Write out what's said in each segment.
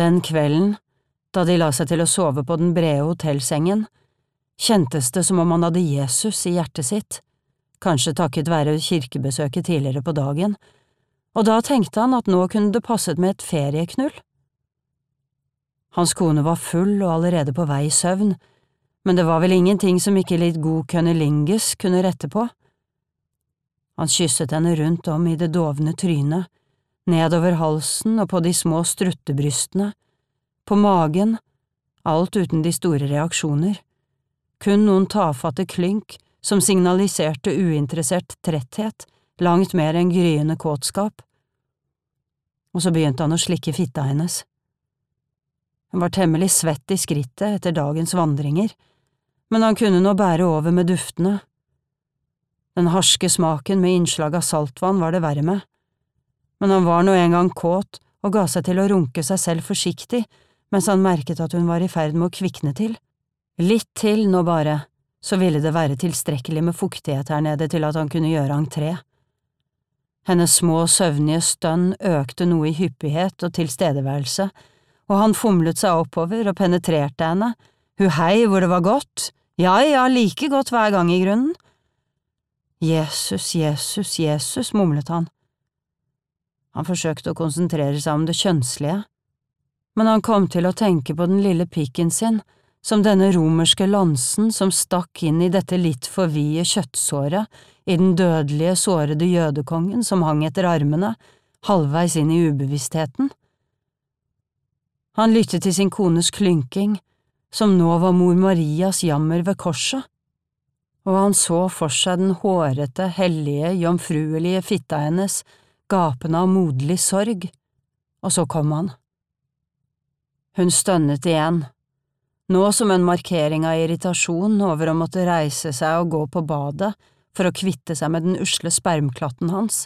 Den kvelden, da de la seg til å sove på den brede hotellsengen, kjentes det som om han hadde Jesus i hjertet sitt, kanskje takket være kirkebesøket tidligere på dagen, og da tenkte han at nå kunne det passet med et ferieknull. Hans kone var full og allerede på vei i søvn, men det var vel ingenting som ikke litt god kønnelinges kunne rette på. Han kysset henne rundt om i det dovne trynet, nedover halsen og på de små struttebrystene, på magen, alt uten de store reaksjoner, kun noen tafatte klynk som signaliserte uinteressert tretthet, langt mer enn gryende kåtskap. Og så begynte han å slikke fitta hennes. Hun var temmelig svett i skrittet etter dagens vandringer, men han kunne nå bære over med duftene. Den harske smaken med innslag av saltvann var det verre med, men han var nå en gang kåt og ga seg til å runke seg selv forsiktig mens han merket at hun var i ferd med å kvikne til. Litt til nå bare, så ville det være tilstrekkelig med fuktighet her nede til at han kunne gjøre entré. Hennes små, søvnige stønn økte noe i hyppighet og tilstedeværelse, og han fomlet seg oppover og penetrerte henne, hu hei hvor det var godt, ja ja, like godt hver gang i grunnen. Jesus, Jesus, Jesus, mumlet han. Han forsøkte å konsentrere seg om det kjønnslige, men han kom til å tenke på den lille pikken sin, som denne romerske lansen som stakk inn i dette litt for vide kjøttsåret i den dødelige, sårede jødekongen som hang etter armene, halvveis inn i ubevisstheten. Han lyttet til sin kones klynking, som nå var mor Marias jammer ved korset, og han så for seg den hårete, hellige, jomfruelige fitta hennes gapende av moderlig sorg, og så kom han. Hun stønnet igjen, nå som en markering av irritasjon over å måtte reise seg og gå på badet for å kvitte seg med den usle spermklatten hans.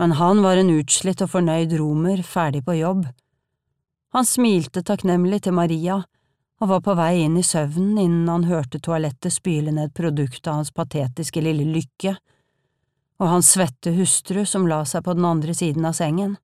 Men han var en utslitt og fornøyd romer ferdig på jobb. Han smilte takknemlig til Maria og var på vei inn i søvnen innen han hørte toalettet spyle ned produktet av hans patetiske lille lykke, og hans svette hustru som la seg på den andre siden av sengen.